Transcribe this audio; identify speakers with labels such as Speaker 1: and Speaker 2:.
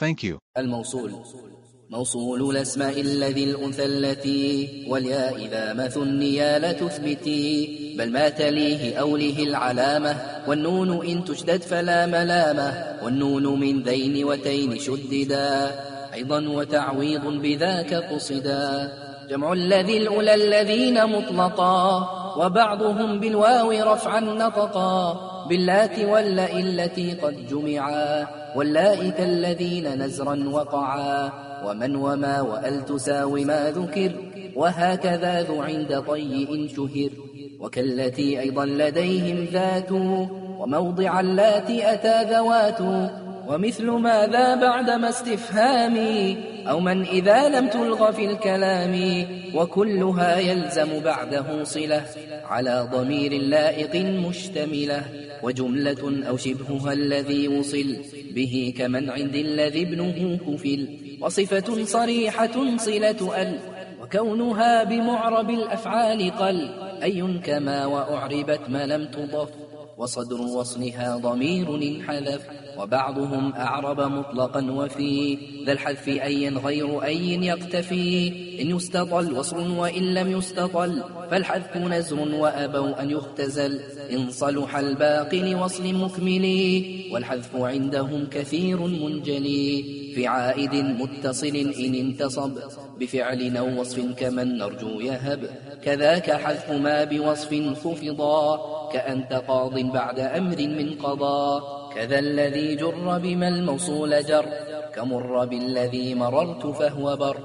Speaker 1: Thank you.
Speaker 2: الموصول. موصول الأسماء الذي الأنثى التي والياء إذا ما ثنيا لا تثبتي. بل ما تليه أوله العلامة. والنون إن تشدد فلا ملامة. والنون من ذين وتين شددا. أيضا وتعويض بذاك قصدا. جمع الذي الأولى الذين مطلقا. وبعضهم بالواو رفعا نطقا باللات واللئ التي قد جمعا واللائك الذين نزرا وقعا ومن وما وأل تساوي ما ذكر وهكذا ذو عند طيء شهر وكالتي أيضا لديهم ذات وموضع اللاتي أتى ذوات ومثل ماذا بعدما استفهامي؟ أو من إذا لم تلغ في الكلام؟ وكلها يلزم بعده صلة على ضمير لائق مشتملة. وجملة أو شبهها الذي وصل به كمن عند الذي ابنه كفل. وصفة صريحة صلة أل. وكونها بمعرب الأفعال قل. أي كما وأعربت ما لم تضف. وصدر وصلها ضمير انحذف وبعضهم أعرب مطلقا وفي ذا الحذف أيا غير أي يقتفي؟ إن يستطل وصل وإن لم يستطل فالحذف نزر وأبوا أن يختزل. إن صلح الباقي لوصل مكمل والحذف عندهم كثير منجلي. في عائد متصل إن انتصب بفعل أو وصف كمن نرجو يهب. كذاك حذف ما بوصف خفضا كأنت قاض بعد أمر من قضاء كذا الذي جر بما الموصول جر كمر بالذي مررت فهو بر.